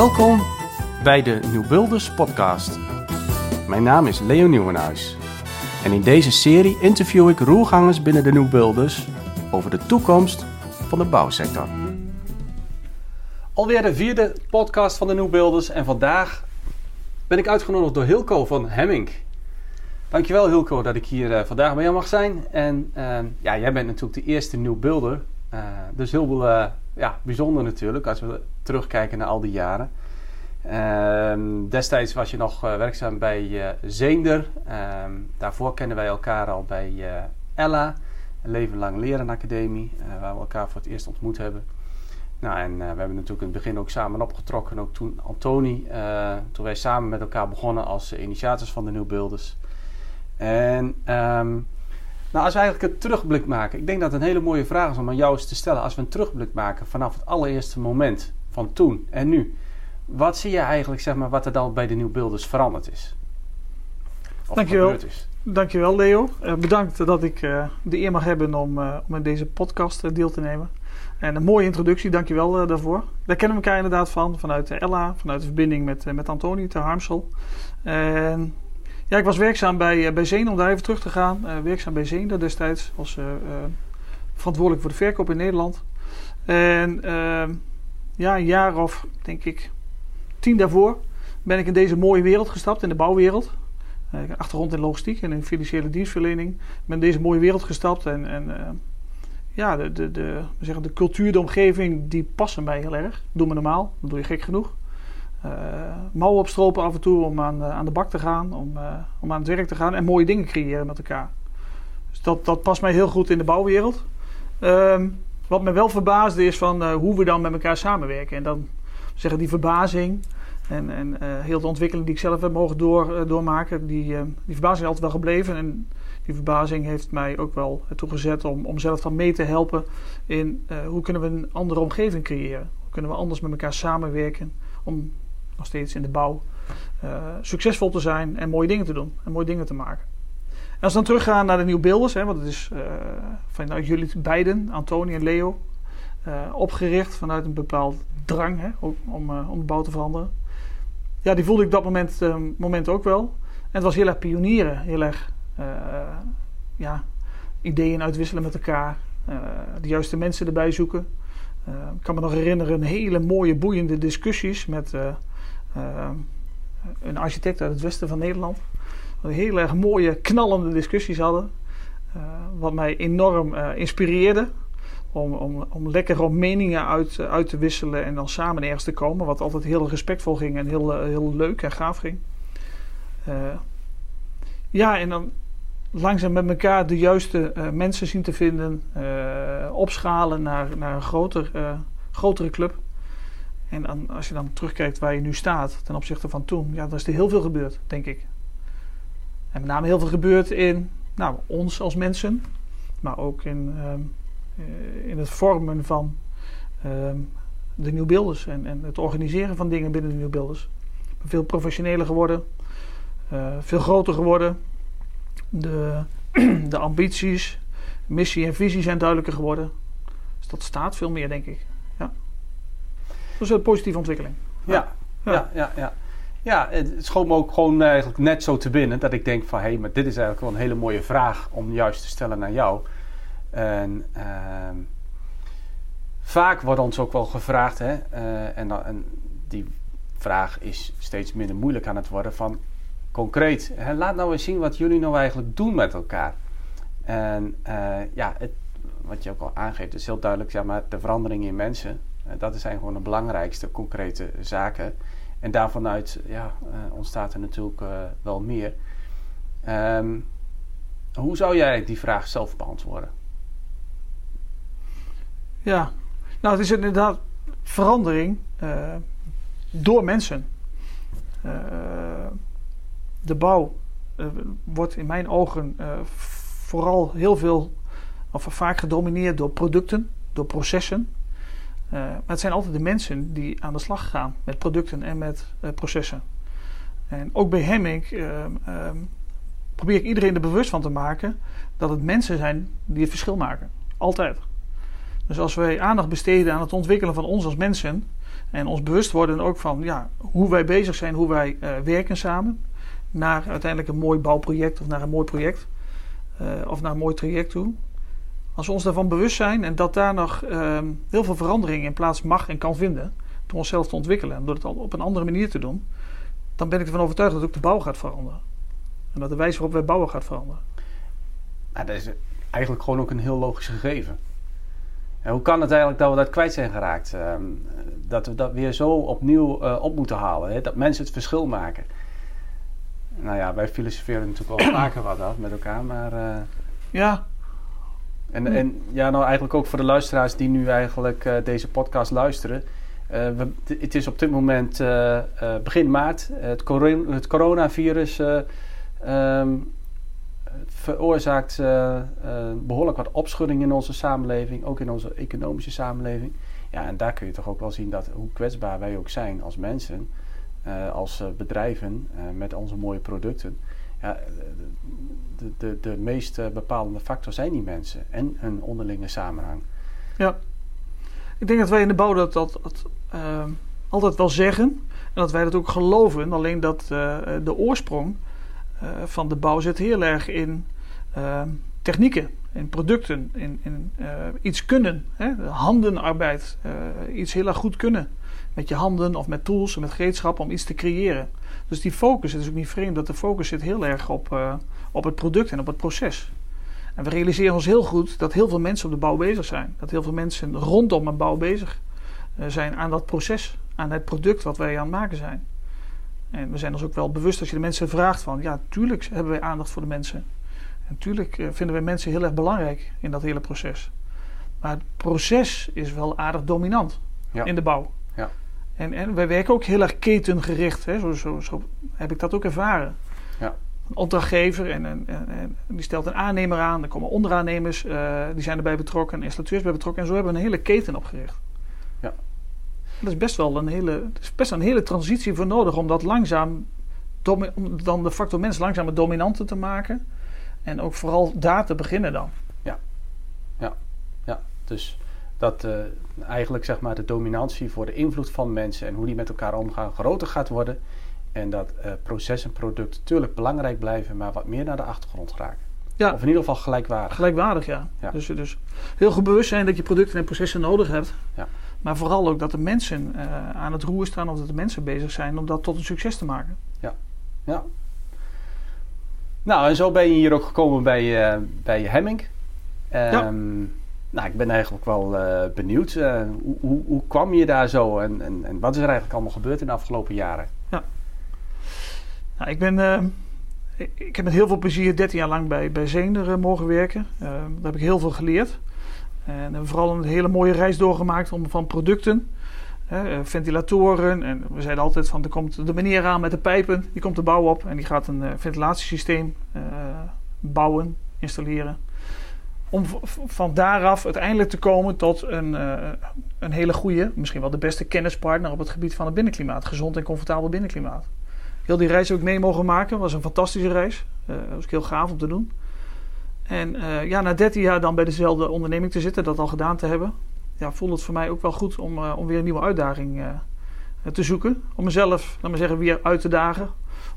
Welkom bij de Nieuw Builders podcast. Mijn naam is Leo Nieuwenhuis. En in deze serie interview ik roergangers binnen de Nieuw Builders over de toekomst van de bouwsector. Alweer de vierde podcast van de Nieuw Builders en vandaag ben ik uitgenodigd door Hilco van Hemming. Dankjewel Hilco dat ik hier uh, vandaag bij jou mag zijn. En uh, ja, jij bent natuurlijk de eerste Nieuw Builder. Uh, dus heel uh, ja, bijzonder natuurlijk als we terugkijken naar al die jaren. Ehm, destijds was je nog werkzaam bij Zeender. Ehm, daarvoor kennen wij elkaar al bij Ella, leven lang leren academie, waar we elkaar voor het eerst ontmoet hebben. Nou, en we hebben natuurlijk in het begin ook samen opgetrokken. Ook toen Antoni, toen wij samen met elkaar begonnen als initiators van de Nieuw Builders. En um, nou, als we eigenlijk een terugblik maken. Ik denk dat het een hele mooie vraag is om aan jou eens te stellen. Als we een terugblik maken vanaf het allereerste moment van toen en nu. Wat zie je eigenlijk, zeg maar, wat er dan bij de nieuwbeelders veranderd is? Of Dankjewel. Is? Dankjewel, Leo. Uh, bedankt dat ik uh, de eer mag hebben om, uh, om in deze podcast deel te nemen. En een mooie introductie, dankjewel daarvoor. Daar kennen we elkaar inderdaad van, vanuit Ella, vanuit de verbinding met, met Antoni te Harmsel. En ja, ik was werkzaam bij, uh, bij Zeen, om daar even terug te gaan. Uh, werkzaam bij Zeen destijds. Was uh, verantwoordelijk voor de verkoop in Nederland. En ehm, ja, een jaar of, denk ik, tien daarvoor ben ik in deze mooie wereld gestapt, in de bouwwereld. ik heb achtergrond in logistiek en in financiële dienstverlening. Ik ben in deze mooie wereld gestapt en, en ja, de, de, de, zeggen, de cultuur, de omgeving, die passen mij heel erg. Doe me normaal, dat doe je gek genoeg mouwen opstropen af en toe om aan, aan de bak te gaan, om, uh, om aan het werk te gaan en mooie dingen creëren met elkaar. Dus dat, dat past mij heel goed in de bouwwereld. Um, wat me wel verbaasde is van hoe we dan met elkaar samenwerken. En dan zeggen die verbazing en, en heel de ontwikkeling die ik zelf heb mogen door, doormaken, die, die verbazing is altijd wel gebleven. En die verbazing heeft mij ook wel toegezet om, om zelf dan mee te helpen in hoe kunnen we een andere omgeving creëren. Hoe kunnen we anders met elkaar samenwerken om nog steeds in de bouw, uh, succesvol te zijn en mooie dingen te doen en mooie dingen te maken. En als we dan teruggaan naar de nieuwe beelders, hè, want het is uh, vanuit jullie beiden, Antoni en Leo, uh, opgericht vanuit een bepaald drang hè, om, om, de bouw te veranderen. Ja, die voelde ik dat moment, moment ook wel. En het was heel erg pionieren, heel erg ja, ideeën uitwisselen met elkaar, de juiste mensen erbij zoeken. ik kan me nog herinneren hele mooie, boeiende discussies met een architect uit het westen van Nederland. We heel erg mooie, knallende discussies hadden. Uh, wat mij enorm uh, inspireerde. Om, om, om lekker om meningen uit, uit te wisselen en dan samen ergens te komen. Wat altijd heel respectvol ging en heel, heel leuk en gaaf ging. ja, en dan langzaam met elkaar de juiste mensen zien te vinden. opschalen naar, naar een groter, grotere club. En dan, als je dan terugkijkt waar je nu staat ten opzichte van toen, ja, dan is er heel veel gebeurd, denk ik. En met name heel veel gebeurd in nou, ons als mensen, maar ook in, ehm, eh, in het vormen van uh, de nieuwbeelders en, en het organiseren van dingen binnen de nieuwbeelders. Veel professioneler geworden, uh, veel groter geworden. De, de ambities, missie en visie zijn duidelijker geworden. Dus dat staat veel meer, denk ik. Is een positieve ontwikkeling. Ja, ja, ja. ja, ja. het schoot me ook gewoon eigenlijk net zo te binnen dat ik denk van hé, hey, maar dit is eigenlijk wel een hele mooie vraag om juist te stellen naar jou. En uh, vaak wordt ons ook wel gevraagd, hè, uh, en, en, die vraag is steeds minder moeilijk aan het worden van concreet, hè, laat nou eens zien wat jullie nou eigenlijk doen met elkaar. En uh, ja, het, wat je ook al aangeeft, is heel duidelijk, zeg maar, de verandering in mensen. Eh, dat zijn gewoon de belangrijkste concrete zaken. En daarvanuit ja, uh, ontstaat er natuurlijk uh, wel meer. Um, hoe zou jij die vraag zelf beantwoorden? Ja, nou het is inderdaad verandering door mensen. de bouw wordt in mijn ogen vooral heel veel, of vaak gedomineerd door producten, door processen. Uh, maar het zijn altijd de mensen die aan de slag gaan met producten en met uh, processen. En ook bij Hemming uh, probeer ik iedereen er bewust van te maken dat het mensen zijn die het verschil maken. Altijd. Dus als wij aandacht besteden aan het ontwikkelen van ons als mensen en ons bewust worden ook van ja, hoe wij bezig zijn, hoe wij uh, werken samen, naar uiteindelijk een mooi bouwproject of naar een mooi project of naar een mooi traject toe. Als we ons daarvan bewust zijn en dat daar nog uh, heel veel verandering in plaats mag en kan vinden, door onszelf te ontwikkelen en door het op een andere manier te doen, dan ben ik ervan overtuigd dat ook de bouw gaat veranderen. En dat de wijze waarop wij bouwen gaat veranderen. Nou, dat is eigenlijk gewoon ook een heel logisch gegeven. En hoe kan het eigenlijk dat we dat kwijt zijn geraakt? Ehm, dat we dat weer zo opnieuw uh, op moeten halen. Hè? Dat mensen het verschil maken. Nou ja, wij filosoferen natuurlijk wel vaker wat af met elkaar, maar... Uh, ja. En, en ja, nou eigenlijk ook voor de luisteraars die nu eigenlijk uh, deze podcast luisteren. We, het is op dit moment begin maart. Het, het coronavirus um, veroorzaakt behoorlijk wat opschudding in onze samenleving, ook in onze economische samenleving. Ja, en daar kun je toch ook wel zien dat hoe kwetsbaar wij ook zijn als mensen, als bedrijven met onze mooie producten. Ja, de, de, de meest bepalende factor zijn die mensen en hun onderlinge samenhang. Ja, ik denk dat wij in de bouw dat, dat, dat altijd wel zeggen en dat wij dat ook geloven, alleen dat de oorsprong van de bouw zit heel erg in technieken, in producten, in, iets kunnen. Hè? Handenarbeid, iets heel erg goed kunnen. Met je handen of met tools en met gereedschappen om iets te creëren. Dus die focus, het is ook niet vreemd dat de focus zit heel erg op, op het product en op het proces. En we realiseren ons heel goed dat heel veel mensen op de bouw bezig zijn. Dat heel veel mensen rondom een bouw bezig zijn aan dat proces, aan het product wat wij aan het maken zijn. En we zijn ons ook wel bewust als je de mensen vraagt van, ja, tuurlijk hebben wij aandacht voor de mensen. Natuurlijk eh, vinden wij mensen heel erg belangrijk in dat hele proces. Maar het proces is wel aardig dominant in de bouw. Ja. En, en wij werken ook heel erg ketengericht. Hè? Zo, zo, zo heb ik dat ook ervaren. Ja. Een opdrachtgever en, en, en, die stelt een aannemer aan. Er komen onderaannemers, uh, die zijn erbij betrokken. Installateurs bij betrokken. En zo hebben we een hele keten opgericht. Ja. Dat is best wel een hele, is best een hele transitie voor nodig om dat langzaam, om dan de factor mens langzaam dominanter te maken. En ook vooral daar te beginnen dan. Ja, ja, ja. Dus dat uh, eigenlijk zeg maar de dominantie voor de invloed van mensen en hoe die met elkaar omgaan groter gaat worden. En dat uh, proces en product natuurlijk belangrijk blijven, maar wat meer naar de achtergrond raken. Ja. Of in ieder geval gelijkwaardig. Gelijkwaardig, ja. ja. Dus, dus heel goed bewust zijn dat je producten en processen nodig hebt. Ja. Maar vooral ook dat de mensen uh, aan het roer staan of dat de mensen bezig zijn om dat tot een succes te maken. Ja, ja. Nou, en zo ben je hier ook gekomen bij, uh, bij Hemming. Um, Nou, ik ben eigenlijk wel uh, benieuwd. Uh, hoe, hoe, hoe, kwam je daar zo en, en, en, wat is er eigenlijk allemaal gebeurd in de afgelopen jaren? Ja. Nou, ik ben... Ik, ik heb met heel veel plezier 13 jaar lang bij, bij Zeender mogen werken. daar heb ik heel veel geleerd. En vooral een hele mooie reis doorgemaakt om van producten eh, ventilatoren. En we zeiden altijd van er komt de meneer aan met de pijpen, die komt de bouw op en die gaat een ventilatiesysteem bouwen, installeren. Om van daaraf uiteindelijk te komen tot een, uh, een hele goede, misschien wel de beste kennispartner op het gebied van het binnenklimaat. Gezond en comfortabel binnenklimaat. Heel die reis heb ik mee mogen maken. was een fantastische reis. dat was heel gaaf om te doen. En ja, na 13 jaar dan bij dezelfde onderneming te zitten, dat al gedaan te hebben ja, voelde het voor mij ook wel goed om, uh, om weer een nieuwe uitdaging uh, te zoeken. Om mezelf, laat maar zeggen, weer uit te dagen.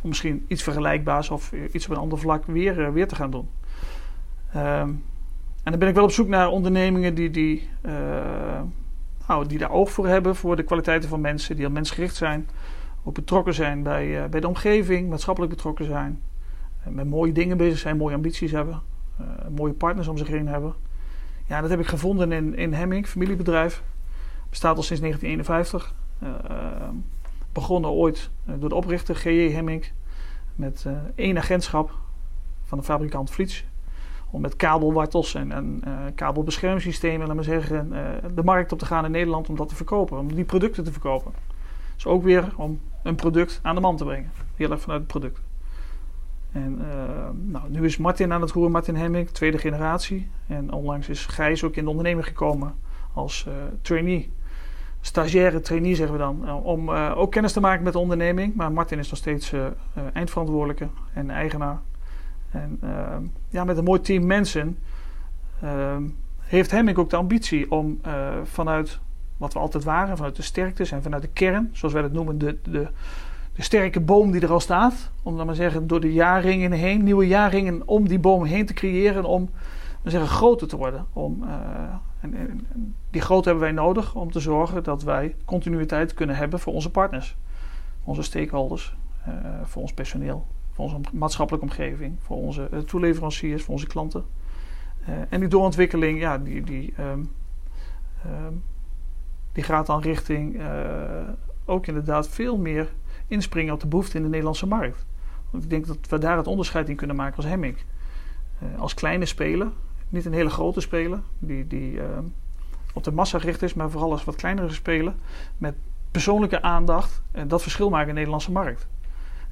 Om misschien iets vergelijkbaars of iets op een ander vlak weer, uh, weer te gaan doen. Um, en dan ben ik wel op zoek naar ondernemingen die, die, nou, die daar oog voor hebben. Voor de kwaliteiten van mensen, die al mensgericht zijn. Ook betrokken zijn bij, bij de omgeving, maatschappelijk betrokken zijn. met mooie dingen bezig zijn, mooie ambities hebben. mooie partners om zich heen hebben. Ja, dat heb ik gevonden in, in Hemming, familiebedrijf. Bestaat al sinds 1951. Uh, eh, begonnen ooit eh, door de oprichter G.J. Hemming. Met één agentschap van de fabrikant Vliets. Om met kabelwartels en, en uh, kabelbeschermingssystemen, laat maar zeggen, de markt op te gaan in Nederland om dat te verkopen. Om die producten te verkopen. Dus ook weer om een product aan de man te brengen. Heel erg vanuit het product. En uh, nou, nu is Martin aan het roer, Martin Hemming, tweede generatie. En onlangs is Gijs ook in de onderneming gekomen als trainee. Stagiaire trainee zeggen we dan. Om ook kennis te maken met de onderneming. Maar Martin is nog steeds eindverantwoordelijke en eigenaar. En ja, met een mooi team mensen heeft Hemming ook de ambitie om vanuit wat we altijd waren, vanuit de sterktes en vanuit de kern, zoals wij dat noemen, de, de, de sterke boom die er al staat, om dan maar zeggen, door de jaarringen heen, nieuwe jaarringen om die boom heen te creëren, om maar zeggen, groter te worden. Om, en, en, die grootte hebben wij nodig om te zorgen dat wij continuïteit kunnen hebben voor onze partners, onze stakeholders, voor ons personeel, voor onze maatschappelijke omgeving, voor onze toeleveranciers, voor onze klanten. en die doorontwikkeling, ja, die, die um, um, die gaat dan richting uh, ook inderdaad veel meer inspringen op de behoefte in de Nederlandse markt. Want ik denk dat we daar het onderscheid in kunnen maken als Hemming. Als kleine speler, niet een hele grote speler, die, die uh, op de massa gericht is, maar vooral als wat kleinere speler met persoonlijke aandacht en dat verschil maken in de Nederlandse markt.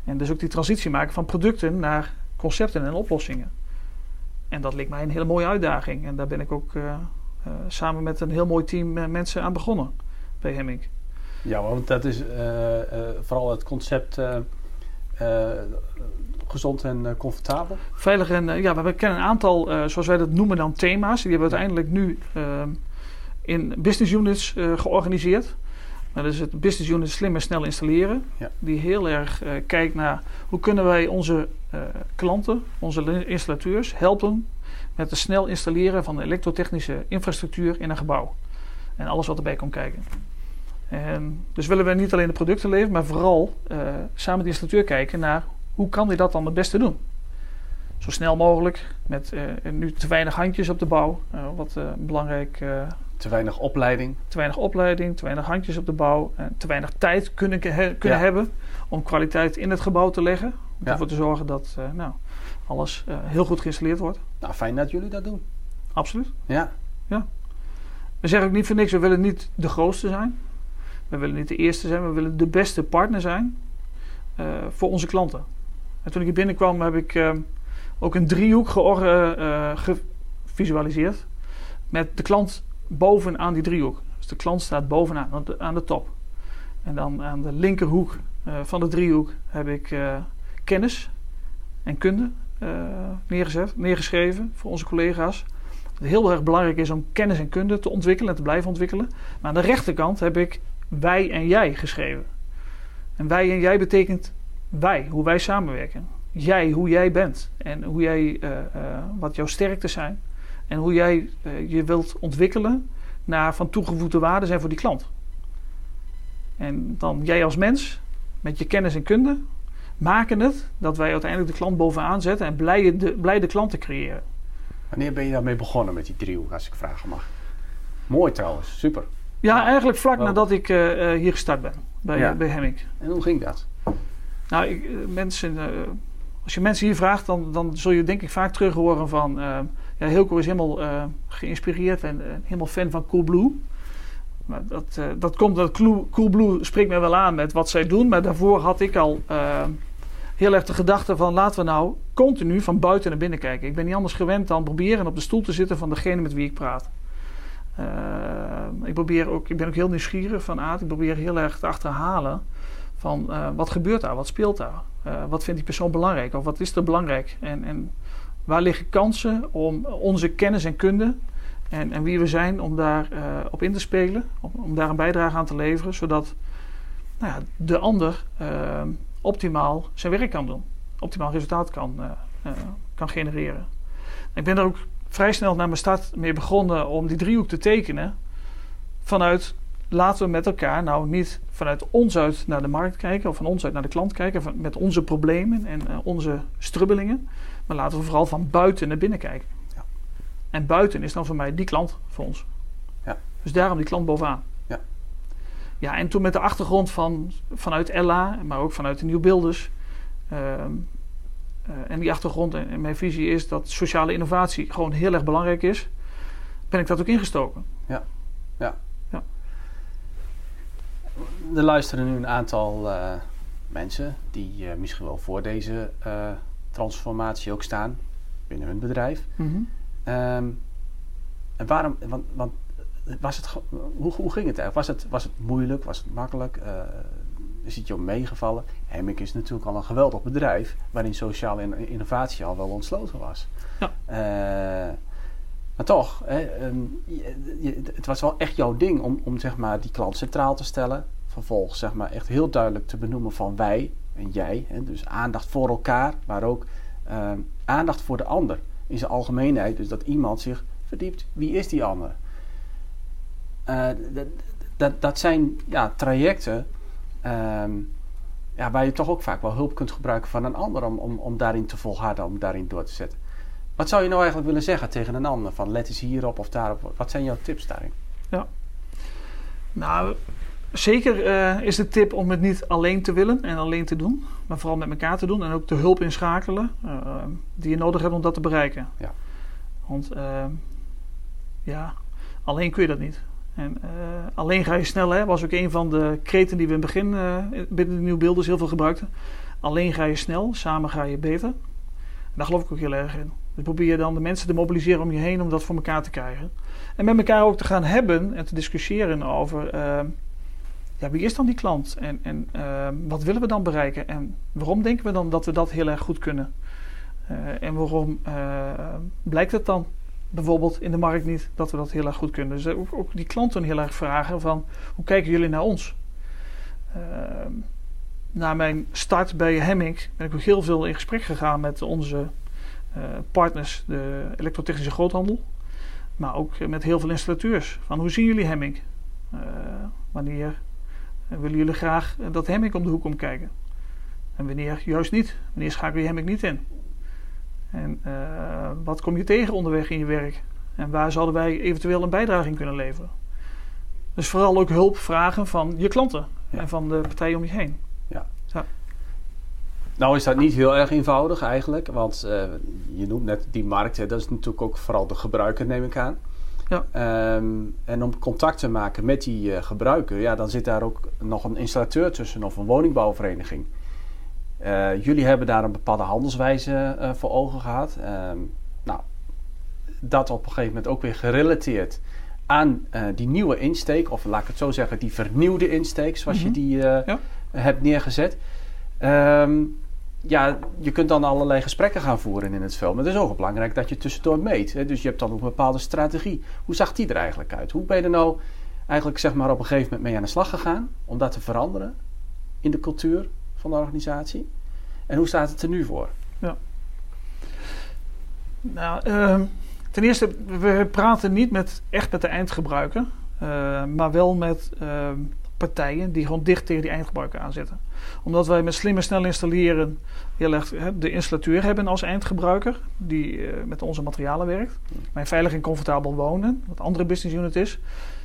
En dus ook die transitie maken van producten naar concepten en oplossingen. En dat leek mij een hele mooie uitdaging. En daar ben ik ook uh, samen met een heel mooi team uh, mensen aan begonnen bij Hemming. Ja, want dat is vooral het concept gezond en comfortabel. Veilig en ja, we kennen een aantal, zoals wij dat noemen dan thema's. Die hebben we uiteindelijk nu in business units georganiseerd. Maar dat is het business unit slim en snel installeren. Ja. Die heel erg kijkt naar hoe kunnen wij onze klanten, onze installateurs helpen met het snel installeren van de elektrotechnische infrastructuur in een gebouw. En alles wat erbij komt kijken. En dus willen we niet alleen de producten leveren, maar vooral uh, samen met de installateur kijken naar hoe kan hij dat dan het beste doen. Zo snel mogelijk, met nu te weinig handjes op de bouw. Wat belangrijk. Te weinig opleiding. Te weinig opleiding, te weinig handjes op de bouw. En te weinig tijd kunnen, kunnen ja. hebben om kwaliteit in het gebouw te leggen. Om ja. ervoor te zorgen dat nou, alles heel goed geïnstalleerd wordt. Nou, fijn dat jullie dat doen. Absoluut. Ja. ja. We zeggen ook niet voor niks, we willen niet de grootste zijn. We willen niet de eerste zijn, we willen de beste partner zijn uh, voor onze klanten. En toen ik hier binnenkwam heb ik ook een driehoek gevisualiseerd. Met de klant bovenaan die driehoek. Dus de klant staat bovenaan, aan de, top. En dan aan de linkerhoek van de driehoek heb ik kennis en kunde uh, neergezet, neergeschreven voor onze collega's. Het heel erg belangrijk is om kennis en kunde te ontwikkelen en te blijven ontwikkelen. Maar aan de rechterkant heb ik wij en jij geschreven. En wij en jij betekent wij, hoe wij samenwerken. Jij, hoe jij bent. En hoe jij, wat jouw sterkte zijn. En hoe jij je wilt ontwikkelen naar van toegevoegde waarde zijn voor die klant. En dan jij als mens, met je kennis en kunde, maken het dat wij uiteindelijk de klant bovenaan zetten en blij de, blij de klanten creëren. Wanneer ben je daarmee begonnen met die driehoek, als ik vragen mag? Mooi trouwens, super. Ja, eigenlijk vlak nadat ik uh, hier gestart ben, bij, ja. bij Hemming. En hoe ging dat? Nou, ik, mensen, uh, als je mensen hier vraagt, dan, dan zul je denk ik vaak terug horen van... Uh, ja, is helemaal geïnspireerd en helemaal fan van Coolblue. Maar dat, dat komt dat Coolblue spreekt mij wel aan met wat zij doen. Maar daarvoor had ik al heel erg de gedachte van laten we nou continu van buiten naar binnen kijken. Ik ben niet anders gewend dan proberen op de stoel te zitten van degene met wie ik praat. Ik, probeer ook, ik ben ook heel nieuwsgierig van aard. Ik probeer heel erg te achterhalen van wat gebeurt daar, wat speelt daar, wat vindt die persoon belangrijk of wat is er belangrijk en, en waar liggen kansen om onze kennis en kunde en, en wie we zijn om daar op in te spelen, om, daar een bijdrage aan te leveren, zodat nou ja, de ander optimaal zijn werk kan doen. Optimaal resultaat kan, uh, kan genereren. Ik ben er ook vrij snel naar mijn start mee begonnen om die driehoek te tekenen. Vanuit laten we met elkaar nou niet vanuit ons uit naar de markt kijken of van ons uit naar de klant kijken met onze problemen en onze strubbelingen. Maar laten we vooral van buiten naar binnen kijken. Ja. En buiten is dan voor mij die klant voor ons. Ja. Dus daarom die klant bovenaan. Ja, en toen met de achtergrond van, vanuit Ella, maar ook vanuit de Nieuwbeelders. Uh, en die achtergrond en, mijn visie is dat sociale innovatie gewoon heel erg belangrijk is. Ben ik dat ook ingestoken. Ja, ja. ja. Er luisteren nu een aantal uh, mensen die misschien wel voor deze transformatie ook staan binnen hun bedrijf. Mm -hmm. um, en waarom, want, want was het, hoe, hoe ging het eigenlijk? Was het, was het moeilijk? Was het makkelijk? Uh, is het je meegevallen? Hemming is natuurlijk al een geweldig bedrijf waarin sociale innovatie al wel ontsloten was. Ja. Uh, Maar toch, hè, ehm, het was wel echt jouw ding om, om zeg maar, die klant centraal te stellen. Vervolgens zeg maar, echt heel duidelijk te benoemen van wij en jij. Hè, dus aandacht voor elkaar, maar ook ehm, aandacht voor de ander in zijn algemeenheid. Dus dat iemand zich verdiept, wie is die ander? Dat, dat zijn ja, trajecten ehm, ja, waar je toch ook vaak wel hulp kunt gebruiken van een ander om, om, om daarin te volharden, om daarin door te zetten. Wat zou je nou eigenlijk willen zeggen tegen een ander? Van let eens hierop of daarop. Wat zijn jouw tips daarin? Ja. Nou, zeker uh, is de tip om het niet alleen te willen en alleen te doen. Maar vooral met elkaar te doen. En ook de hulp inschakelen uh, die je nodig hebt om dat te bereiken. Ja. Want uh, ja, alleen kun je dat niet. En alleen ga je snel, hè, was ook een van de kreten die we in het begin binnen de nieuwe beelden heel veel gebruikten. Alleen ga je snel, samen ga je beter. En daar geloof ik ook heel erg in. Dus probeer je dan de mensen te mobiliseren om je heen om dat voor elkaar te krijgen. En met elkaar ook te gaan hebben en te discussiëren over wie is dan die klant en, en uh, wat willen we dan bereiken en waarom denken we dan dat we dat heel erg goed kunnen. Uh, en waarom blijkt het dan bijvoorbeeld in de markt niet dat we dat heel erg goed kunnen. Dus ook, die klanten heel erg vragen van hoe kijken jullie naar ons? Ehm, na mijn start bij Hemming ben ik ook heel veel in gesprek gegaan met onze uh, partners, de elektrotechnische groothandel. Maar ook met heel veel installateurs. Van hoe zien jullie Hemming? Wanneer willen jullie graag dat Hemming om de hoek komt kijken? En wanneer juist niet? Wanneer schakel je Hemming niet in? En uh, wat kom je tegen onderweg in je werk? En waar zouden wij eventueel een bijdrage in kunnen leveren? Dus vooral ook hulp vragen van je klanten ja. en van de partijen om je heen. Ja. ja. Nou is dat niet heel erg eenvoudig eigenlijk, want uh, je noemt net die markt, hè, dat is natuurlijk ook vooral de gebruiker neem ik aan. Ja. Um, en om contact te maken met die uh, gebruiker, ja, dan zit daar ook nog een installateur tussen of een woningbouwvereniging. Uh, jullie hebben daar een bepaalde handelswijze voor ogen gehad. Um, nou, dat op een gegeven moment ook weer gerelateerd aan die nieuwe insteek, of laat ik het zo zeggen, die vernieuwde insteek, zoals mm -hmm. je die ja. hebt neergezet. Um, ja, je kunt dan allerlei gesprekken gaan voeren in het film. Maar het is ook belangrijk dat je tussendoor meet. Hè? Dus je hebt dan ook een bepaalde strategie. Hoe zag die er eigenlijk uit? Hoe ben je er nou eigenlijk zeg maar, op een gegeven moment mee aan de slag gegaan om dat te veranderen in de cultuur van de organisatie? En hoe staat het er nu voor? Ja. Nou, uh, ten eerste, we praten niet met, echt met de eindgebruiker, uh, maar wel met uh, partijen die gewoon dicht tegen die eindgebruiker aanzetten. Omdat wij met slimme snel installeren heel erg de installateur hebben als eindgebruiker, die uh, met onze materialen werkt. Mijn veilig en comfortabel wonen, wat andere business unit is.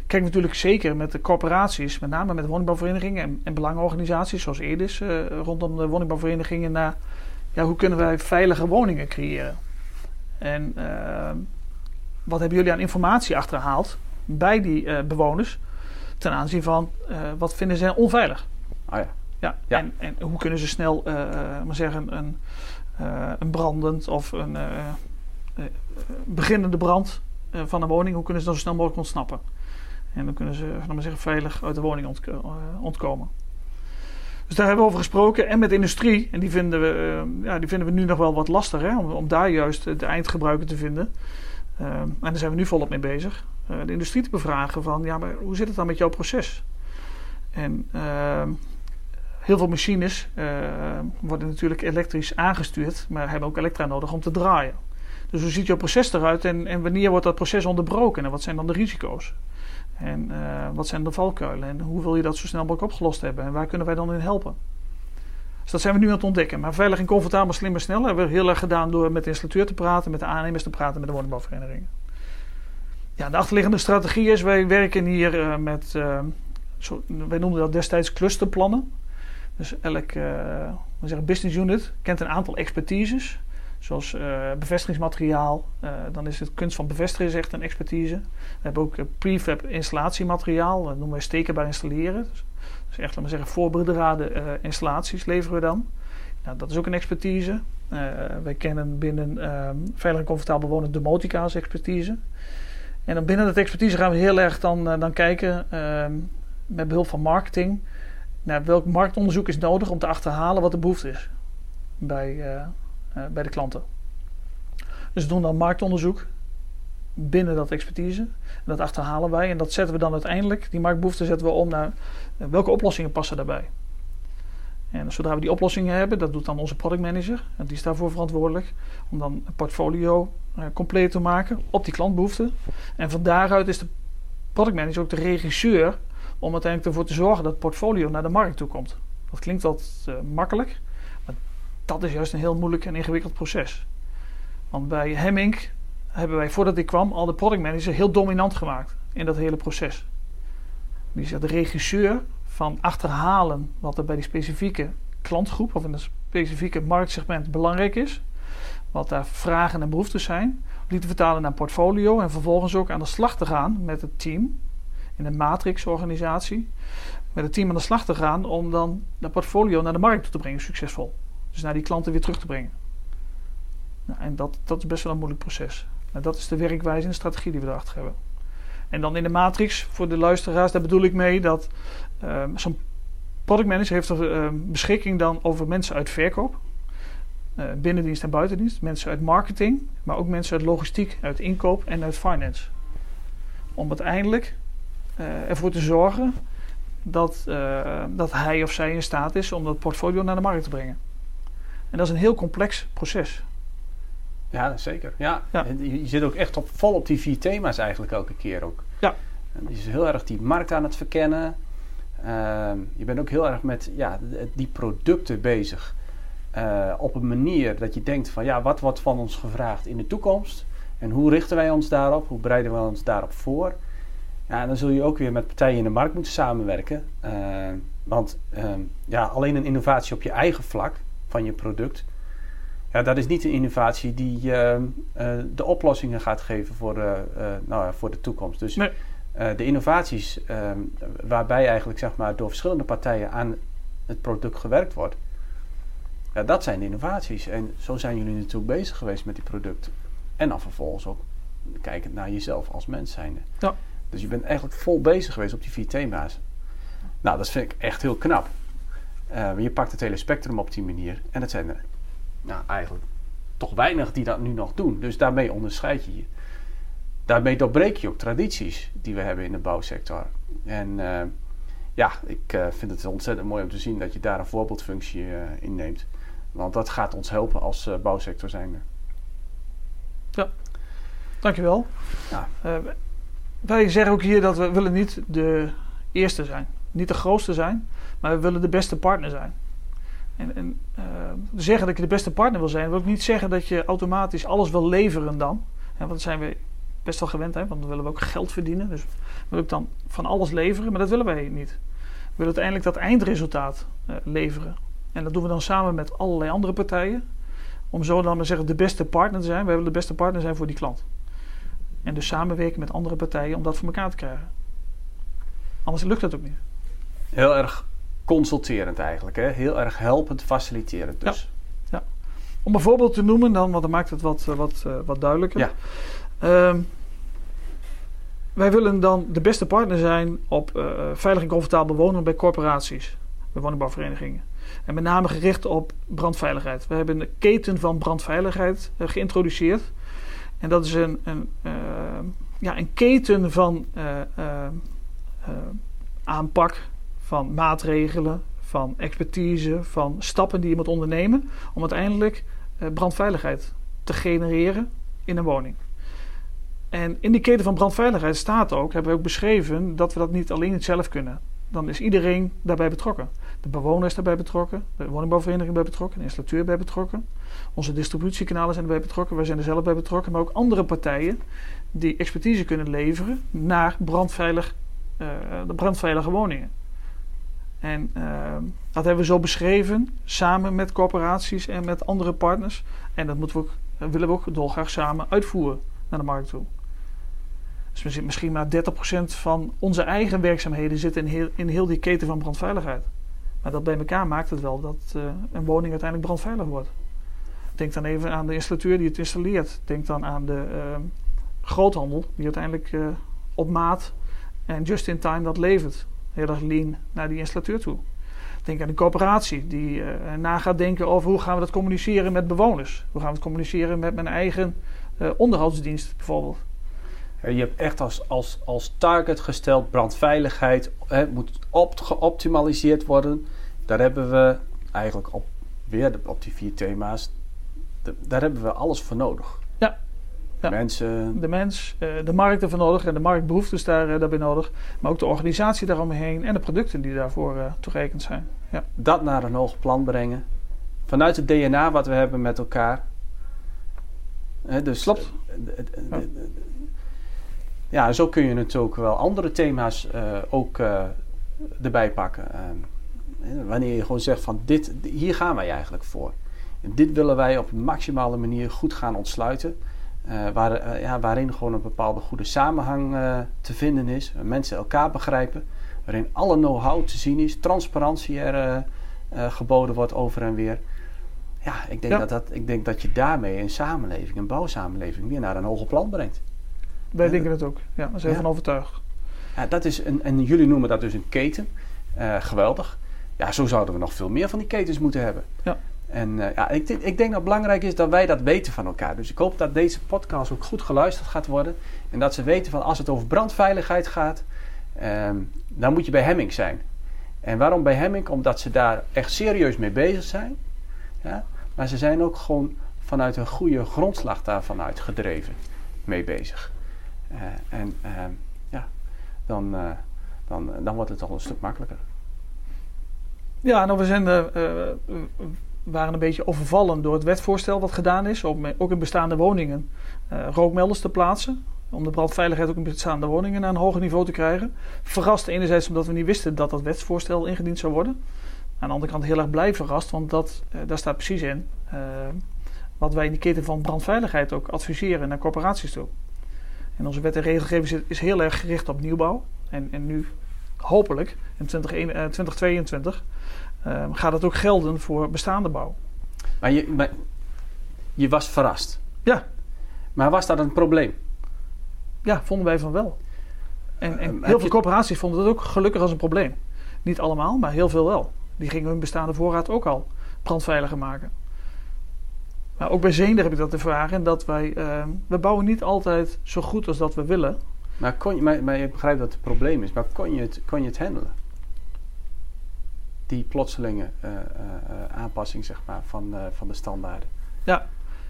Kijk natuurlijk zeker met de corporaties, met name met woningbouwverenigingen en, en belangenorganisaties zoals EDIS uh, rondom de woningbouwverenigingen naar ja, hoe kunnen wij veilige woningen creëren. En uh, wat hebben jullie aan informatie achterhaald bij die bewoners ten aanzien van wat vinden zij onveilig? Ah ja. Ja, ja. En, en, hoe kunnen ze snel, uh, maar zeggen, een, uh, een brandend of een beginnende brand van een woning, hoe kunnen ze dan zo snel mogelijk ontsnappen? En dan kunnen ze, maar zeggen, veilig uit de woning ont ontkomen. Dus daar hebben we over gesproken. En met industrie, en die vinden we, ja, die vinden we nu nog wel wat lastig, hè, om, om daar juist de eindgebruiker te vinden. en daar zijn we nu volop mee bezig. De industrie te bevragen van, ja, maar hoe zit het dan met jouw proces? En Heel veel machines uh, worden natuurlijk elektrisch aangestuurd, maar hebben ook elektra nodig om te draaien. Dus hoe ziet jouw proces eruit en, en wanneer wordt dat proces onderbroken en wat zijn dan de risico's? En uh, wat zijn de valkuilen en hoe wil je dat zo snel mogelijk opgelost hebben en waar kunnen wij dan in helpen? Dus dat zijn we nu aan het ontdekken. Maar veilig en comfortabel, slim en snel hebben we heel erg gedaan door met de installateur te praten, met de aannemers te praten, met de woningbouwverenigingen. Ja, de achterliggende strategie is, wij werken hier uh, met, zo, wij noemden dat destijds clusterplannen. Dus elk uh, zeggen business unit kent een aantal expertises. Zoals bevestigingsmateriaal. Dan is het kunst van bevestigen echt een expertise. We hebben ook prefab installatiemateriaal. Dat noemen we stekenbaar installeren. Dus, dus echt, laten we zeggen, voorbereide installaties leveren we dan. Nou, dat is ook een expertise. wij kennen binnen Veilig en Comfortabel Wonen domotica als expertise. En dan binnen dat expertise gaan we heel erg dan, dan kijken met behulp van marketing nou, welk marktonderzoek is nodig om te achterhalen wat de behoefte is bij, uh, uh, bij de klanten. Dus we doen dan marktonderzoek. binnen dat expertise. En dat achterhalen wij en dat zetten we dan uiteindelijk, die marktbehoefte zetten we om naar eh, welke oplossingen passen daarbij. En zodra we die oplossingen hebben, dat doet dan onze product manager, en die is daarvoor verantwoordelijk, om dan een portfolio uh, compleet te maken op die klantbehoeften. En van daaruit is de product manager ook de regisseur om uiteindelijk ervoor te zorgen dat het portfolio naar de markt toe komt. Dat klinkt wat uh, makkelijk, maar dat is juist een heel moeilijk en ingewikkeld proces. Want bij Hemming hebben wij voordat ik kwam al de product manager heel dominant gemaakt in dat hele proces. Die is de regisseur van achterhalen wat er bij die specifieke klantgroep of in een specifieke marktsegment belangrijk is. Wat daar vragen en behoeftes zijn. Die te vertalen naar portfolio en vervolgens ook aan de slag te gaan met het team. In een matrix-organisatie. Met het team aan de slag te gaan om dan dat portfolio naar de markt toe te brengen, succesvol. Dus naar die klanten weer terug te brengen. Nou, en dat, dat is best wel een moeilijk proces. Nou, dat is de werkwijze en de strategie die we erachter hebben. En dan in de matrix, voor de luisteraars, daar bedoel ik mee dat um, zo'n product manager heeft er uh, beschikking dan over mensen uit verkoop. Uh, binnendienst en buitendienst. Mensen uit marketing, maar ook mensen uit logistiek, uit inkoop en uit finance. Om uiteindelijk uh, ervoor te zorgen dat, dat hij of zij in staat is om dat portfolio naar de markt te brengen. En dat is een heel complex proces. Ja, zeker. Ja. Je, zit ook echt op, vol op die vier thema's eigenlijk elke keer ook. Ja. En je is heel erg die markt aan het verkennen. Ehm, je bent ook heel erg met ja, die producten bezig. Uh, op een manier dat je denkt van ja, wat wordt van ons gevraagd in de toekomst? En hoe richten wij ons daarop? Hoe bereiden we ons daarop voor? Ja, dan zul je ook weer met partijen in de markt moeten samenwerken. Uh, want ehm, ja, alleen een innovatie op je eigen vlak van je product ja, dat is niet een innovatie die uh, de oplossingen gaat geven voor, uh, nou, voor de toekomst. Dus. De innovaties ehm, waarbij eigenlijk zeg maar, door verschillende partijen aan het product gewerkt wordt, ja, dat zijn de innovaties. En zo zijn jullie natuurlijk bezig geweest met die producten. En dan vervolgens ook kijkend naar jezelf als mens zijnde. Ja. Dus je bent eigenlijk vol bezig geweest op die vier thema's. Nou, dat vind ik echt heel knap. je pakt het hele spectrum op die manier. En dat zijn er nou, eigenlijk toch weinig die dat nu nog doen. Dus daarmee onderscheid je je. Daarmee doorbreek je ook tradities die we hebben in de bouwsector. En uh, ja, ik uh, vind het ontzettend mooi om te zien dat je daar een voorbeeldfunctie uh, in neemt. Want dat gaat ons helpen als bouwsector zijnde. Ja, dankjewel. Ja. wij zeggen ook hier dat we willen niet de eerste zijn. Niet de grootste zijn, maar we willen de beste partner zijn. En, en zeggen dat je de beste partner wil zijn, wil ik niet zeggen dat je automatisch alles wil leveren dan. Ja, want dat zijn we best wel gewend, hè, want dan willen we ook geld verdienen. Dus wil ik dan van alles leveren, maar dat willen wij niet. We willen uiteindelijk dat eindresultaat uh, leveren. En dat doen we dan samen met allerlei andere partijen. Om zo dan maar zeggen de beste partner te zijn. We willen de beste partner zijn voor die klant. En dus samenwerken met andere partijen om dat voor elkaar te krijgen. Anders lukt dat ook niet. Heel erg consulterend eigenlijk. Hè? Heel erg helpend, faciliterend dus. Ja. ja. Om een voorbeeld te noemen dan, want dan maakt het wat, eh, wat, uh, wat duidelijker. Ja. Um, wij willen dan de beste partner zijn op uh, veilig en comfortabel wonen bij corporaties, bij woningbouwverenigingen. En met name gericht op brandveiligheid. We hebben een keten van brandveiligheid uh, geïntroduceerd. En dat is een, een, uh, ja, een keten van aanpak van maatregelen, van expertise, van stappen die je moet ondernemen om uiteindelijk eh, brandveiligheid te genereren in een woning. En in die keten van brandveiligheid staat ook, hebben we ook beschreven, dat we dat niet alleen zelf kunnen. Dan is iedereen daarbij betrokken. De bewoner is daarbij betrokken, de woningbouwvereniging bij betrokken, de installateur bij betrokken. Onze distributiekanalen zijn erbij betrokken, wij zijn er zelf bij betrokken, maar ook andere partijen die expertise kunnen leveren naar brandveilig, uh, de brandveilige woningen. En uh, dat hebben we zo beschreven, samen met corporaties en met andere partners. En dat moeten we ook, willen we ook dolgraag samen uitvoeren naar de markt toe. Dus misschien maar 30% van onze eigen werkzaamheden zitten in heel, in heel die keten van brandveiligheid. Maar dat bij elkaar maakt het wel dat uh, een woning uiteindelijk brandveilig wordt. Denk dan even aan de installateur die het installeert. Denk dan aan de uh, groothandel die uiteindelijk uh, op maat en just in time dat levert heel erg lean naar die installateur toe. Denk aan de coöperatie die na gaat denken over hoe gaan we dat communiceren met bewoners. Hoe gaan we het communiceren met mijn eigen onderhoudsdienst bijvoorbeeld. Je hebt echt als, als, als target gesteld brandveiligheid. Het moet op, geoptimaliseerd worden. Daar hebben we eigenlijk op, weer op die vier thema's. daar hebben we alles voor nodig. Ja. ja. Mensen. De mens, eh, de markt ervoor nodig en de marktbehoeftes daar, eh, daarbij nodig. Maar ook de organisatie daaromheen en de producten die daarvoor uh, toegerekend zijn. Ja. Dat naar een hoog plan brengen. Vanuit het DNA wat we hebben met elkaar. dus, Klopt. Ja ja, zo kun je natuurlijk wel andere thema's uh, ook uh, erbij pakken. Uh, wanneer je gewoon zegt van dit, hier gaan wij eigenlijk voor. En dit willen wij op een maximale manier goed gaan ontsluiten. Waar, ja, waarin gewoon een bepaalde goede samenhang te vinden is. Mensen elkaar begrijpen. Waarin alle know-how te zien is. Transparantie er geboden wordt over en weer. Ja, ik denk, Dat, dat, ik denk dat je daarmee een samenleving, een bouwsamenleving, weer naar een hoger plan brengt. Wij denken het ook. Ja, daar zijn we van overtuigd. Ja, dat is een, en jullie noemen dat dus een keten. Uh, geweldig. Ja, zo zouden we nog veel meer van die ketens moeten hebben. Ja. En uh, ja, ik, ik, denk dat het belangrijk is dat wij dat weten van elkaar. Dus ik hoop dat deze podcast ook goed geluisterd gaat worden. En dat ze weten van als het over brandveiligheid gaat, um, dan moet je bij Hemming zijn. En waarom bij Hemming? Omdat ze daar echt serieus mee bezig zijn. Ja? Maar ze zijn ook gewoon vanuit een goede grondslag daarvan uitgedreven mee bezig. Eh, en ehm, ja, dan, eh, dan, dan wordt het al een stuk makkelijker. Ja, nou, we zijn, uh, waren een beetje overvallen door het wetvoorstel wat gedaan is, om ook in bestaande woningen rookmelders te plaatsen. Om de brandveiligheid ook in bestaande woningen naar een hoger niveau te krijgen. Verrast enerzijds omdat we niet wisten dat dat wetsvoorstel ingediend zou worden. Aan de andere kant heel erg blij verrast, want dat, daar staat precies in wat wij in de keten van brandveiligheid ook adviseren naar corporaties toe. En onze wet en regelgeving is heel erg gericht op nieuwbouw. En, en nu hopelijk in 2022 uh, uh, gaat het ook gelden voor bestaande bouw. Maar je, maar je was verrast. Ja. Maar was dat een probleem? Ja, vonden wij van wel. En, en heel veel corporaties vonden het ook gelukkig als een probleem. Niet allemaal, maar heel veel wel. Die gingen hun bestaande voorraad ook al brandveiliger maken. Maar ook bij Zeender heb ik dat ervaren. Dat wij, uh, we bouwen niet altijd zo goed als dat we willen. Maar, kon je, maar, maar ik begrijp dat het probleem is. Maar kon je het, kon je het handelen? Die plotselinge uh, uh, aanpassing zeg maar, van, van de standaarden. Ja, nou,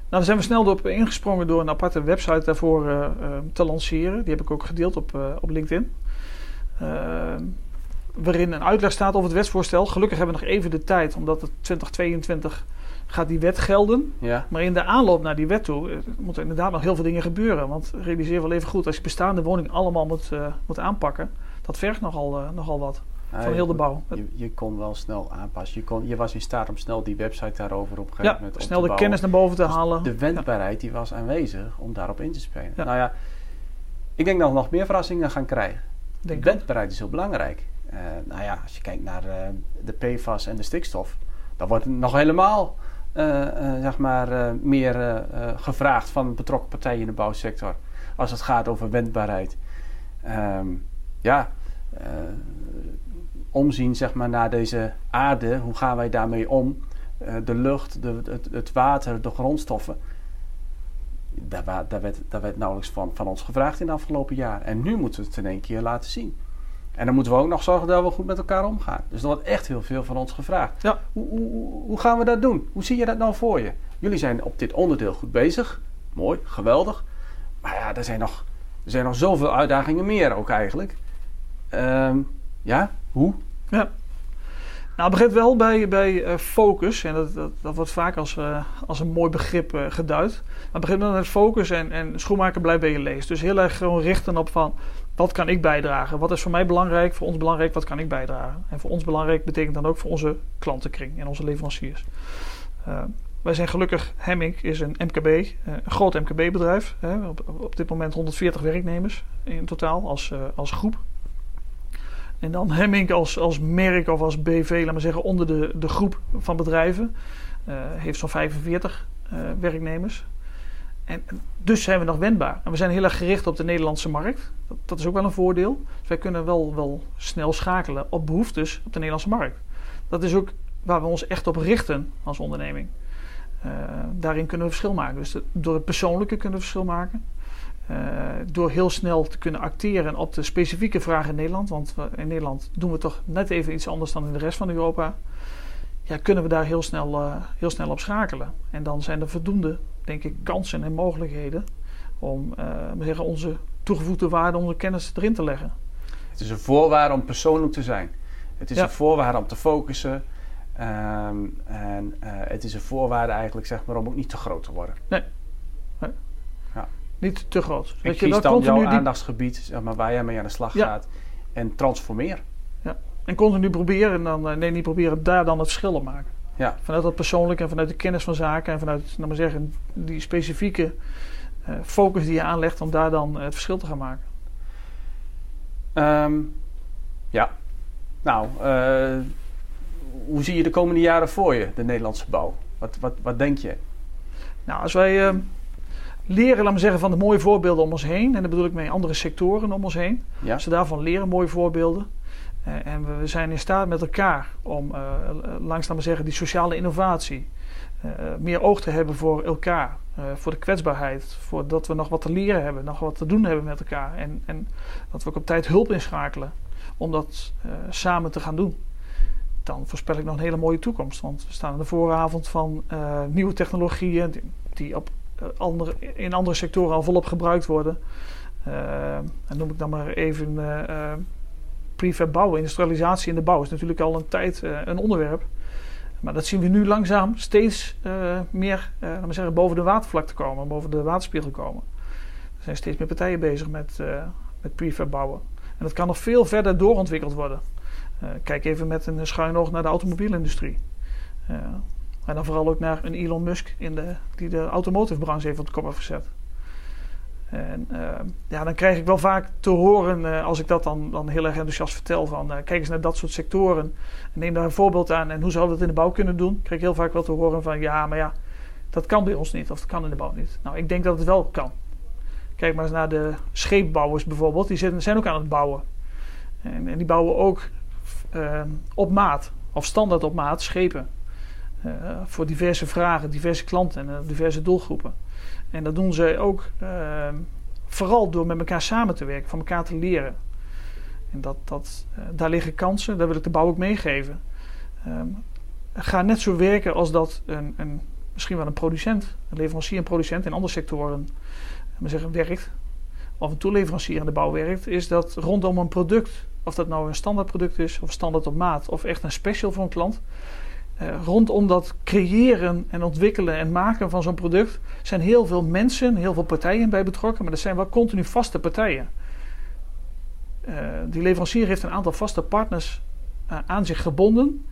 daar zijn we snel op ingesprongen door een aparte website daarvoor te lanceren. Die heb ik ook gedeeld op, op LinkedIn. waarin een uitleg staat over het wetsvoorstel. Gelukkig hebben we nog even de tijd, omdat het 2022 gaat die wet gelden. Ja. Maar in de aanloop naar die wet toe uh, moeten inderdaad nog heel veel dingen gebeuren. Want realiseer wel even goed, als je bestaande woning allemaal moet, uh, moet aanpakken, dat vergt nogal, uh, nogal wat. van heel de bouw. Je, je, kon wel snel aanpassen. Je, kon, je was in staat om snel die website daarover op een gegeven ja, moment snel de kennis naar boven te dus halen. De wendbaarheid die was aanwezig om daarop in te spelen. Nou ja, ik denk dat we nog meer verrassingen gaan krijgen. Denk de wendbaarheid is heel belangrijk. nou ja, als je kijkt naar de PFAS en de stikstof, dan wordt het nog helemaal zeg maar, uh, meer gevraagd van betrokken partijen in de bouwsector. Als het gaat over wendbaarheid. Um, ja, omzien zeg maar, naar deze aarde. Hoe gaan wij daarmee om? de lucht, de, het, het, water, de grondstoffen. Daar, daar, werd, daar werd nauwelijks van, van ons gevraagd in de afgelopen jaar. En nu moeten we het in één keer laten zien. En dan moeten we ook nog zorgen dat we goed met elkaar omgaan. Dus er wordt echt heel veel van ons gevraagd. Ja. Hoe, hoe, hoe gaan we dat doen? Hoe zie je dat nou voor je? Jullie zijn op dit onderdeel goed bezig. Mooi, geweldig. Maar ja, er zijn nog, er zijn nog zoveel uitdagingen meer ook eigenlijk. Um, ja, hoe? Ja. Nou, het begint wel bij, bij uh, focus. En dat, dat, dat, wordt vaak als, uh, als een mooi begrip uh, geduid. Maar het begint met focus en, en schoenmaker blijft bij je lees. Dus heel erg gewoon richten op van wat kan ik bijdragen? Wat is voor mij belangrijk? Voor ons belangrijk, wat kan ik bijdragen? En voor ons belangrijk betekent dan ook voor onze klantenkring en onze leveranciers. Uh, wij zijn gelukkig, Hemming is een MKB, uh, een groot MKB-bedrijf. Op, op, dit moment 140 werknemers in totaal als, uh, als groep. En dan Hemming als, als merk of als BV, laat maar zeggen, onder de, de groep van bedrijven. heeft zo'n 45 werknemers. En dus zijn we nog wendbaar. En we zijn heel erg gericht op de Nederlandse markt. Dat, is ook wel een voordeel. Dus wij kunnen wel, wel snel schakelen op behoeftes op de Nederlandse markt. Dat is ook waar we ons echt op richten als onderneming. Uh, daarin kunnen we verschil maken. Dus door het persoonlijke kunnen we verschil maken. door heel snel te kunnen acteren op de specifieke vragen in Nederland, want in Nederland doen we toch net even iets anders dan in de rest van Europa, ja, kunnen we daar heel snel, heel snel op schakelen. En dan zijn er voldoende, denk ik, kansen en mogelijkheden om zeggen, onze toegevoegde waarde, onze kennis erin te leggen. Het is een voorwaarde om persoonlijk te zijn. Het is een voorwaarde om te focussen. Ehm, en uh, het is een voorwaarde eigenlijk, zeg maar, om ook niet te groot te worden. Nee. nee. Ja. Niet te groot. En kies dan jouw aandachtsgebied, zeg maar, waar jij mee aan de slag gaat. En transformeer. Ja. En continu proberen, en dan, eh, nee, niet proberen, daar dan het verschil op maken. Ja. Vanuit dat persoonlijke en vanuit de kennis van zaken en vanuit, nou maar zeggen, die specifieke uh, focus die je aanlegt om daar dan het verschil te gaan maken. Um, ja. Nou, uh, hoe zie je de komende jaren voor je, de Nederlandse bouw? Wat, wat, wat denk je? Nou, als wij uh, leren, laten we zeggen, van de mooie voorbeelden om ons heen, en dat bedoel ik mee andere sectoren om ons heen, ja. als we daarvan leren, mooie voorbeelden, en we, zijn in staat met elkaar om uh, langs, laten we zeggen, die sociale innovatie, meer oog te hebben voor elkaar, voor de kwetsbaarheid, voor dat we nog wat te leren hebben, nog wat te doen hebben met elkaar, en, en dat we ook op tijd hulp inschakelen om dat samen te gaan doen dan voorspel ik nog een hele mooie toekomst. Want we staan aan de vooravond van nieuwe technologieën die, op, andere, in andere sectoren al volop gebruikt worden. En noem ik dan maar even prefab bouwen, industrialisatie in de bouw is natuurlijk al een tijd een onderwerp. Maar dat zien we nu langzaam steeds meer laten we zeggen, boven de watervlakte komen, boven de waterspiegel komen. Er zijn steeds meer partijen bezig met, met prefab bouwen. En dat kan nog veel verder doorontwikkeld worden. Uh, kijk even met een schuin oog naar de automobielindustrie. Uh, en dan vooral ook naar een Elon Musk in de, die de automotive branche heeft op de kop heeft gezet. En uh, ja, dan krijg ik wel vaak te horen, als ik dat dan, dan heel erg enthousiast vertel, van kijk eens naar dat soort sectoren. En neem daar een voorbeeld aan en hoe we dat in de bouw kunnen doen? Krijg ik heel vaak wel te horen van ja, maar ja, dat kan bij ons niet of dat kan in de bouw niet. Nou, ik denk dat het wel kan. Kijk maar eens naar de scheepbouwers bijvoorbeeld, die zijn ook aan het bouwen. En, en die bouwen ook Ehm, op maat of standaard op maat schepen. Voor diverse vragen, diverse klanten en diverse doelgroepen. En dat doen ze ook uh, vooral door met elkaar samen te werken, van elkaar te leren. En dat, dat, eh, daar liggen kansen, daar wil ik de bouw ook meegeven. Um, ga net zo werken als dat een, een, misschien wel een producent, een leverancier en producent in andere sectoren maar zeggen, werkt. Of een toeleverancier in de bouw werkt, is dat rondom een product of dat nou een standaard product is, of standaard op maat, of echt een special voor een klant. Uh, rondom dat creëren en ontwikkelen en maken van zo'n product zijn heel veel mensen, heel veel partijen bij betrokken, maar er zijn wel continu vaste partijen. Uh, die leverancier heeft een aantal vaste partners uh, aan zich gebonden,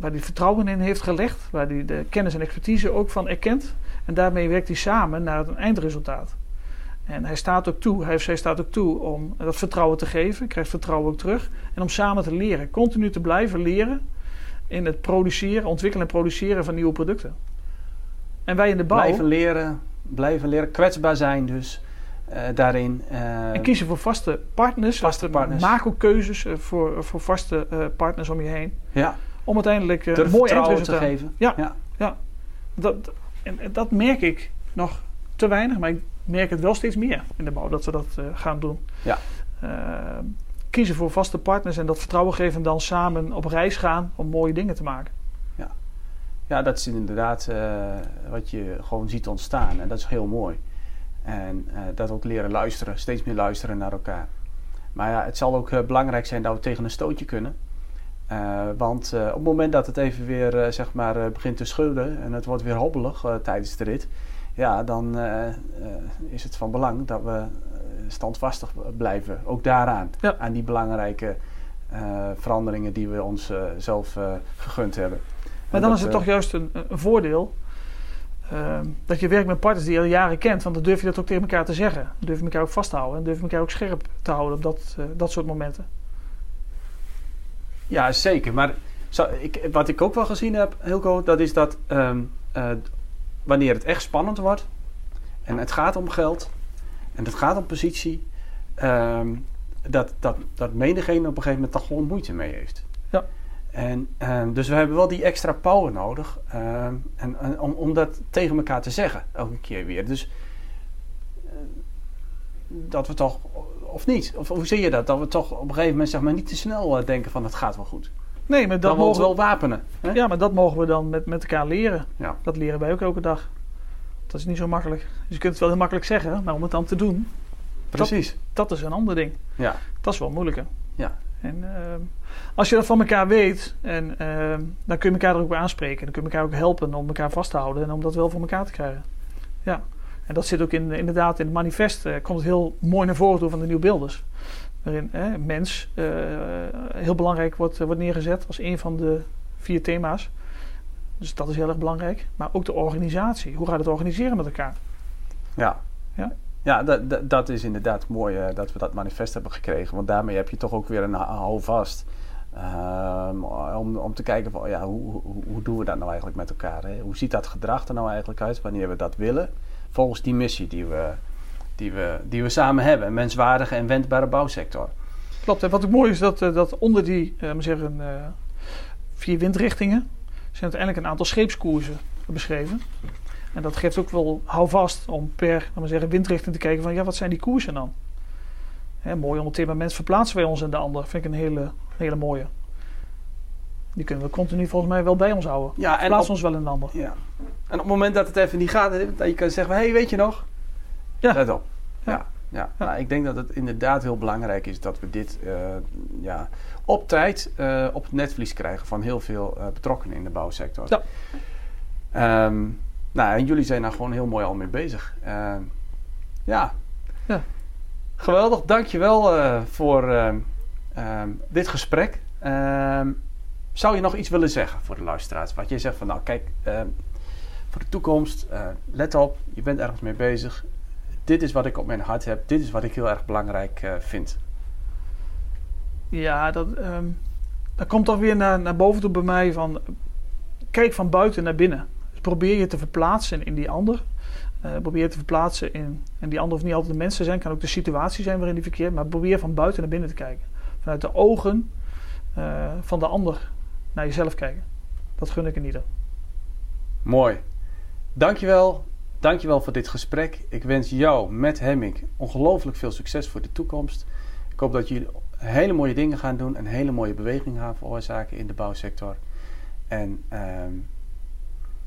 waar hij vertrouwen in heeft gelegd, waar hij de kennis en expertise ook van erkent. En daarmee werkt hij samen naar een eindresultaat. En hij staat ook toe, hij zij staat ook toe om dat vertrouwen te geven, krijgt vertrouwen ook terug. En om samen te leren, continu te blijven leren in het produceren, ontwikkelen en produceren van nieuwe producten. En wij in de bouw. Blijven leren, blijven leren, kwetsbaar zijn dus. Uh, daarin. Uh, en kiezen voor vaste partners. Vaste partners. Maak ook keuzes voor, voor vaste partners om je heen. Ja. Om uiteindelijk een mooi eindresultaat te geven. Ja, ja. ja. Dat, en, dat merk ik nog te weinig, maar ik merk het wel steeds meer in de bouw dat we dat gaan doen. Ja. Uh, kiezen voor vaste partners en dat vertrouwen geven en dan samen op reis gaan om mooie dingen te maken. Ja, ja dat is inderdaad uh, wat je gewoon ziet ontstaan en dat is heel mooi. En dat ook leren luisteren, steeds meer luisteren naar elkaar. Maar ja, het zal ook belangrijk zijn dat we tegen een stootje kunnen. want op het moment dat het even weer zeg maar, begint te schudden en het wordt weer hobbelig tijdens de rit, ja, dan uh, uh, is het van belang dat we eh, standvastig blijven. Ook daaraan. Aan die belangrijke veranderingen die we ons zelf gegund hebben. Maar dan is het toch juist een, een voordeel ehm, dat je werkt met partners die je al jaren kent. Want dan durf je dat ook tegen elkaar te zeggen. Dan durf je elkaar ook vast te houden. En durf je elkaar ook scherp te houden op dat, dat soort momenten. Ja, zeker. Maar zo, ik, wat ik ook wel gezien heb, Hilco, dat is dat um, wanneer het echt spannend wordt en het gaat om geld en het gaat om positie, um, dat, dat, dat menigeen op een gegeven moment toch gewoon moeite mee heeft. Ja. En, um, dus we hebben wel die extra power nodig um, en, en, om, om dat tegen elkaar te zeggen, elke keer weer. Dus uh, dat we toch, of niet? Of hoe zie je dat? Dat we toch op een gegeven moment zeg maar, niet te snel denken van het gaat wel goed. Nee, maar dat, mogen we wel wapenen. Hè? Ja, maar dat mogen we dan met, met elkaar leren. Ja. Dat leren wij ook elke dag. Dat is niet zo makkelijk. Dus je kunt het wel heel makkelijk zeggen, maar om het dan te doen. Precies. Dat, is een ander ding. Ja. Dat is wel moeilijker. Ja. En uh, als je dat van elkaar weet, en, uh, dan kun je elkaar er ook bij aanspreken. Dan kun je elkaar ook helpen om elkaar vast te houden en om dat wel voor elkaar te krijgen. Ja. En dat zit ook in, inderdaad in het manifest. Uh, komt heel mooi naar voren toe van de nieuwe beelders. Waarin mens eh, heel belangrijk wordt, wordt neergezet als een van de vier thema's. Dus dat is heel erg belangrijk. Maar ook de organisatie. Hoe gaat het organiseren met elkaar? Ja. Ja, ja dat, dat, is inderdaad mooi uh, dat we dat manifest hebben gekregen. Want daarmee heb je toch ook weer een houvast. Um, om, om te kijken van ja, hoe, hoe, hoe, doen we dat nou eigenlijk met elkaar? Hè? Hoe ziet dat gedrag er nou eigenlijk uit wanneer we dat willen? Volgens die missie die we, die we, die we samen hebben. Een menswaardige en wendbare bouwsector. Klopt. En wat ook mooi is dat, eh, dat onder die uh, zeggen, uh, vier windrichtingen zijn uiteindelijk een aantal scheepskoersen beschreven. En dat geeft ook wel houvast om per maar zeggen, windrichting te kijken van ja, wat zijn die koersen dan? Hè, mooi onder thema mens verplaatsen wij ons in de ander. Vind ik een hele, hele mooie. Die kunnen we continu volgens mij wel bij ons houden. Ja, en Plaats ons wel in de ander. Ja. En op het moment dat het even niet gaat, dat je kan zeggen: hé, hey, weet je nog? Ja. Let op. Ja. ja. ja. Nou, ik denk dat het inderdaad heel belangrijk is dat we dit uh, ja, op tijd uh, op het netvlies krijgen van heel veel uh, betrokkenen in de bouwsector. Ja. Um, nou, en jullie zijn daar gewoon heel mooi al mee bezig. Uh, ja. ja. Geweldig, dankjewel uh, voor uh, dit gesprek. Ehm, zou je nog iets willen zeggen voor de luisteraars? Wat je zegt van, nou kijk, voor de toekomst, let op, je bent ergens mee bezig. Dit is wat ik op mijn hart heb. Dit is wat ik heel erg belangrijk vind. Ja, dat, um, dat komt toch weer naar, naar boven toe bij mij van... Kijk van buiten naar binnen probeer je te verplaatsen in die ander. Uh, probeer te verplaatsen in. En die ander hoeft niet altijd de mensen zijn, kan ook de situatie zijn waarin die verkeert. Maar probeer van buiten naar binnen te kijken. Vanuit de ogen uh, van de ander naar jezelf kijken. Dat gun ik in ieder. Mooi. Dankjewel. Dankjewel voor dit gesprek. Ik wens jou met Hemming ongelooflijk veel succes voor de toekomst. Ik hoop dat jullie hele mooie dingen gaan doen en hele mooie bewegingen gaan veroorzaken in de bouwsector. En ehm,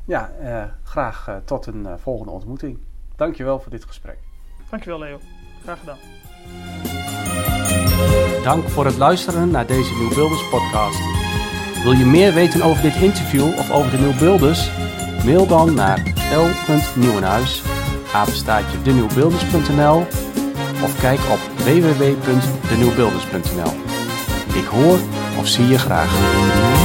ja, uh, graag uh, tot een uh, volgende ontmoeting. Dankjewel voor dit gesprek. Dankjewel Leo. Graag gedaan. Dank voor het luisteren naar deze Nieuwbuilders podcast. Wil je meer weten over dit interview of over de Nieuwbuilders? Mail dan naar l.nieuwenhuis, apenstaatje denieuwbuilders.nl of kijk op www.denieuwbuilders.nl. Ik hoor of zie je graag.